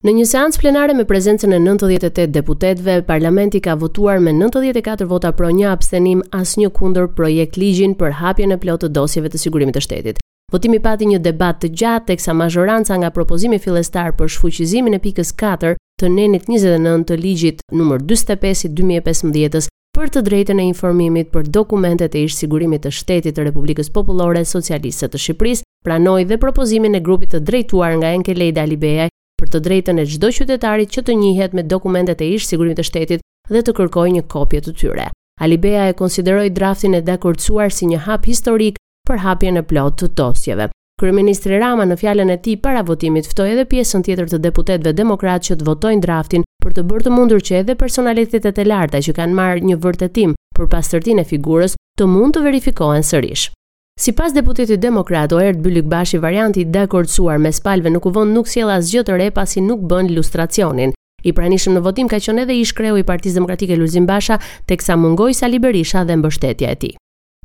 Në një seancë plenare me prezencën e 98 deputetëve, parlamenti ka votuar me 94 vota pro një abstenim asnjë kundër projektligjin për hapjen e plotë të dosjeve të sigurimit të shtetit. Votimi pati një debat të gjatë teksa mazhoranca nga propozimi fillestar për shfuqizimin e pikës 4 të nenit 29 të ligjit numër 45 i 2015-s për të drejtën e informimit për dokumentet e ish-sigurimit të shtetit të Republikës Popullore Socialiste të Shqipërisë, pranoi dhe propozimin e grupit të drejtuar nga Enkelejd Alibeaj për të drejtën e çdo qytetari që të njihet me dokumentet e ish-sigurimit të shtetit dhe të kërkojë një kopje të tyre. Alibeaj e konsideroi draftin e dakordësuar si një hap historik për hapjen e plotë të dosjeve. Kryeministri Rama në fjalën e tij para votimit ftoi edhe pjesën tjetër të deputetëve demokratë që të votojnë draftin për të bërë të mundur që edhe personalitetet e larta që kanë marrë një vërtetim për pastërtinë e figurës të mund të verifikohen sërish. Sipas deputetit demokrat Oerd Bylykbashi varianti i dakordësuar mes palëve në Kuvend nuk sjell asgjë të re pasi nuk bën lustracionin. I pranishëm në votim ka qenë edhe ish-kreu i Partisë Demokratike Lulzim Basha, teksa mungoi Sali Berisha dhe mbështetësit e tij.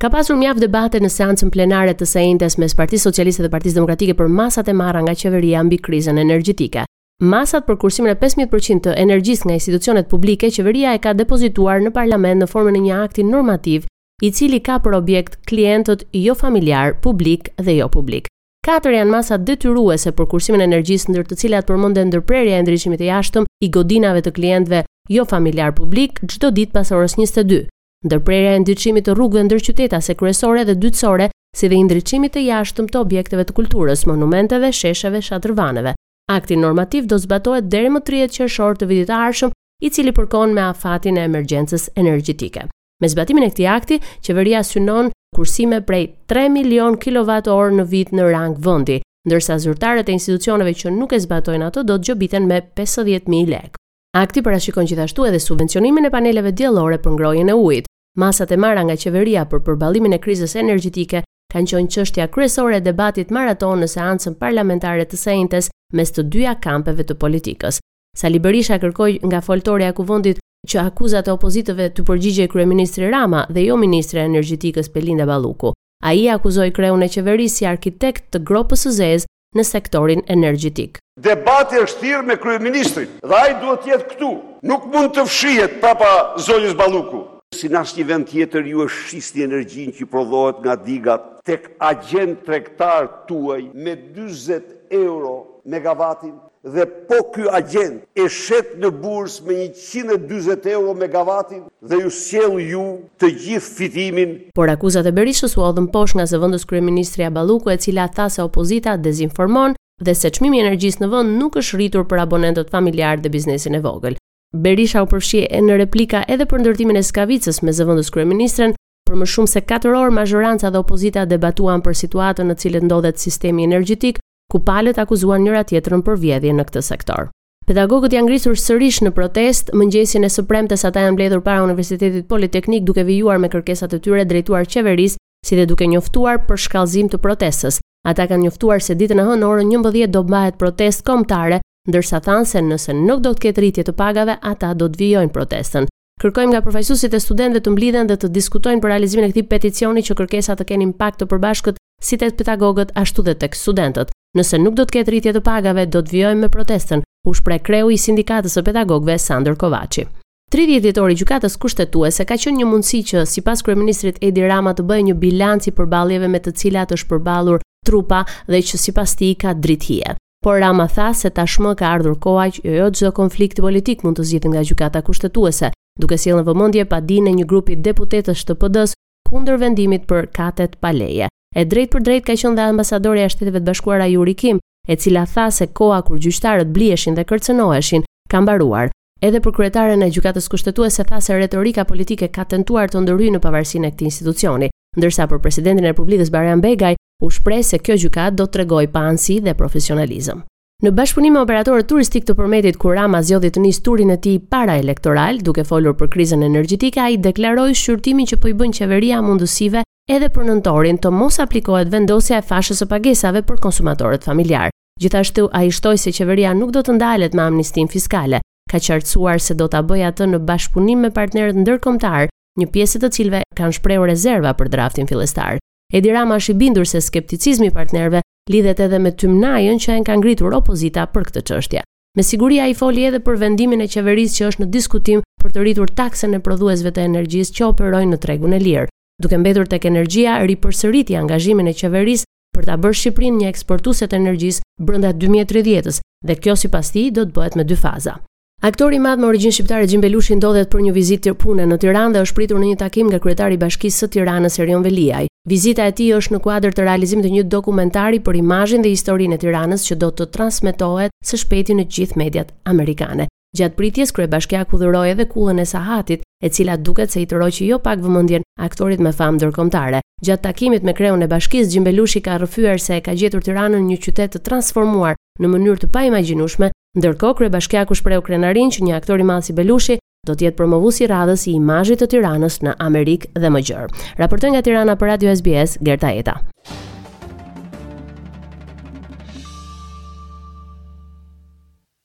Ka pasur mjaft debate në seancën plenare të së enjtes mes Partisë Socialiste dhe Partisë Demokratike për masat e marra nga qeveria mbi krizën energjetike. Masat për kursimin e 15% të energjisë nga institucionet publike, qeveria e ka depozituar në parlament në formën e një akti normativ, i cili ka për objekt klientët jofamiljarë, publikë dhe jopublikë. Katër janë masat detyruese për kursimin e energjisë, ndër të cilat përmendet ndërprerja e ndriçimit të jashtëm i godinave të klientëve jofamiljarë publikë çdo ditë pas orës 22 Ndërprerja e ndriçimit të rrugëve ndërqytetase kryesore dhe dytësore, si dhe i ndriçimit të jashtëm të objekteve të kulturës, monumenteve, shesheve, shatërvaneve. Akti normativ do zbatohet deri më 30 qershor të vitit të ardhshëm, i cili përkon me afatin e emergjencës energjetike. Me zbatimin e këtij akti, qeveria synon kursime prej 3 milion kilowatt-orë në vit në rang vendi, ndërsa zyrtarët e institucioneve që nuk e zbatojnë ato do të gjobiten me 50.000 lekë. Akti parashikon gjithashtu edhe subvencionimin e paneleve diellore për ngrohjen e ujit. Masat e marra nga qeveria për përballimin e krizës energjetike kanë qenë çështja kryesore e debatit maratonë në seancën parlamentare të së enjtes mes të dyja kampeve të politikës. Sali Berisha kërkoi nga foltorja e kuvendit që akuzave të opozitës t'u përgjigjej kryeministri Rama dhe jo ministrja e energjetikës Belinda Balluku. Ai akuzoi kreun e qeverisë si arkitekt të gropës së zezë në sektorin energjetik. Debati është thirrë me kryeministrin dhe ai duhet të jetë këtu. Nuk mund të fshihet prapa zonjës Balluku. Si në asnjë vend tjetër ju e shisni energjinë që prodhohet nga digat tek agjentë tregtarë tuaj me dyzet euro megavatin. Dhe po ky agjent e shet në bursë me njëqind e dyzet euro megavatin dhe ju sjell ju të gjithë fitimin. Por akuzat e Berishës u hodhën poshtë nga zëvendëskryeministrja Balluku e cila tha se opozita dezinformon dhe se çmimi i energjisë në vend nuk është rritur për abonentët familjarë dhe biznesin e vogël. Berisha u përfshi në replika edhe për ndërtimin e Skavicës me zëvendëskryeministren, Për më shumë se katër orë mazhoranca dhe opozita debatuan për situatën në të cilën ndodhet sistemi energjetik, ku palët akuzuan njëra-tjetrën për vjedhje në këtë sektor. Pedagogët janë ngritur sërish në protestë, mëngjesin e së premtes ata janë mbledhur para Universitetit Politeknik duke vijuar me kërkesat e tyre drejtuar qeverisë, si dhe duke njoftuar për shkallëzim të protestës. Ata kanë njoftuar se ditën e hënë orën 11 do mbahet protestë kombëtare, ndërsa thanë se nëse nuk do të ketë rritje të pagave, ata do të vijojnë protestën. Kërkojmë nga përfaqësuesit e studentëve të mblidhen dhe të diskutojnë për realizimin e këtij peticioni që kërkesat të kenë impakt të përbashkët si tek pedagogët ashtu dhe tek studentët. Nëse nuk do të ketë rritje të pagave, do të vijojmë me protestën, u shpreh kreu i Sindikatës së Pedagogëve Sandër Kovaçi. 30-vjetori i Gjykatës Kushtetuese ka qenë një mundësi që sipas kryeministrit Edi Rama të bëhet një bilanc i përballjeve me të cilat është përballur trupa dhe që sipas tij ka dritëhije. Por Rama tha se tashmë ka ardhur koha që jo, jo çdo konflikt politik mund të zgjidhet nga Gjykata Kushtetuese, duke sjellë në vëmendje padinë e një grupi deputetësh të PD-s kundër vendimit për katet pa leje. E drejtpërdrejtë ka qenë dhe ambasadorja e Shteteve të Bashkuara Yuri Kim, e cila tha se koha kur gjyqtarët bliheshin dhe kërcënoheshin ka mbaruar. Edhe për kryetaren e Gjykatës Kushtetuese tha se retorika politike ka tentuar të ndërhyjë në pavarësinë e këtij institucioni, ndërsa për presidentin e Republikës Bajram Begaj U shpreh se kjo gjykatë do të tregojë paanësi dhe profesionalizëm. Në bashkëpunim me operatorët turistikë të Përmetit ku Rama zgjodhi të nisë turin e tij paraelektoral, duke folur për krizën energjetike, ai deklaroi shqyrtimin që po i bën qeveria mundësive edhe për nëntorin të mos aplikohet vendosja e fashës së pagesave për konsumatorët familjarë. Gjithashtu ai shtoi se qeveria nuk do të ndalet me amnistinë fiskale, ka qartësuar se do ta bëjë atë në bashkëpunim me partnerët ndërkombëtarë, një pjesë e të cilëve kanë shprehur rezerva për draftin fillestar. Edi Rama është i bindur se skepticizmi i partnerëve lidhet edhe me tymnajën që e ka ngritur opozita për këtë çështje. Me siguri ai foli edhe për vendimin e qeverisë që është në diskutim për të rritur taksën e prodhuesve të energjisë që operojnë në tregun e lirë. Duke mbetur tek energjia, ripërsëriti angazhimin e qeverisë për ta bërë Shqipërinë një eksportuese të energjisë brenda 2030-s dhe kjo sipas tij do të bëhet me dy faza. Aktori i madh me origjinë shqiptare Xhim Belushi ndodhet për një vizitë pune në Tiranë dhe është pritur në një takim nga kryetari i Bashkisë së Tiranës Erion Veliaj. Vizita e tij është në kuadër të realizimit të një dokumentari për imazhin dhe historinë e Tiranës që do të transmetohet së shpejti në gjithë mediat amerikane. Gjatë pritjes kryebashkiaku dhuroi edhe kullën e Sahatit, e cila duket se i tërhoqi jo pak vëmendjen aktorit me famë ndërkombëtare. Gjatë takimit me kreun e bashkisë, Xhim Belushi ka rrëfyer se e ka gjetur Tiranën një qytet të transformuar në mënyrë të paimagjinueshme Ndërkohë, kryebashkiaku shprehu krenarinë që një aktor i madh si Belushi do të jetë promovues i radhës i imazhit të Tiranës në Amerikë dhe më gjerë. Raportoi nga Tirana për Radio SBS, Gerta Eta.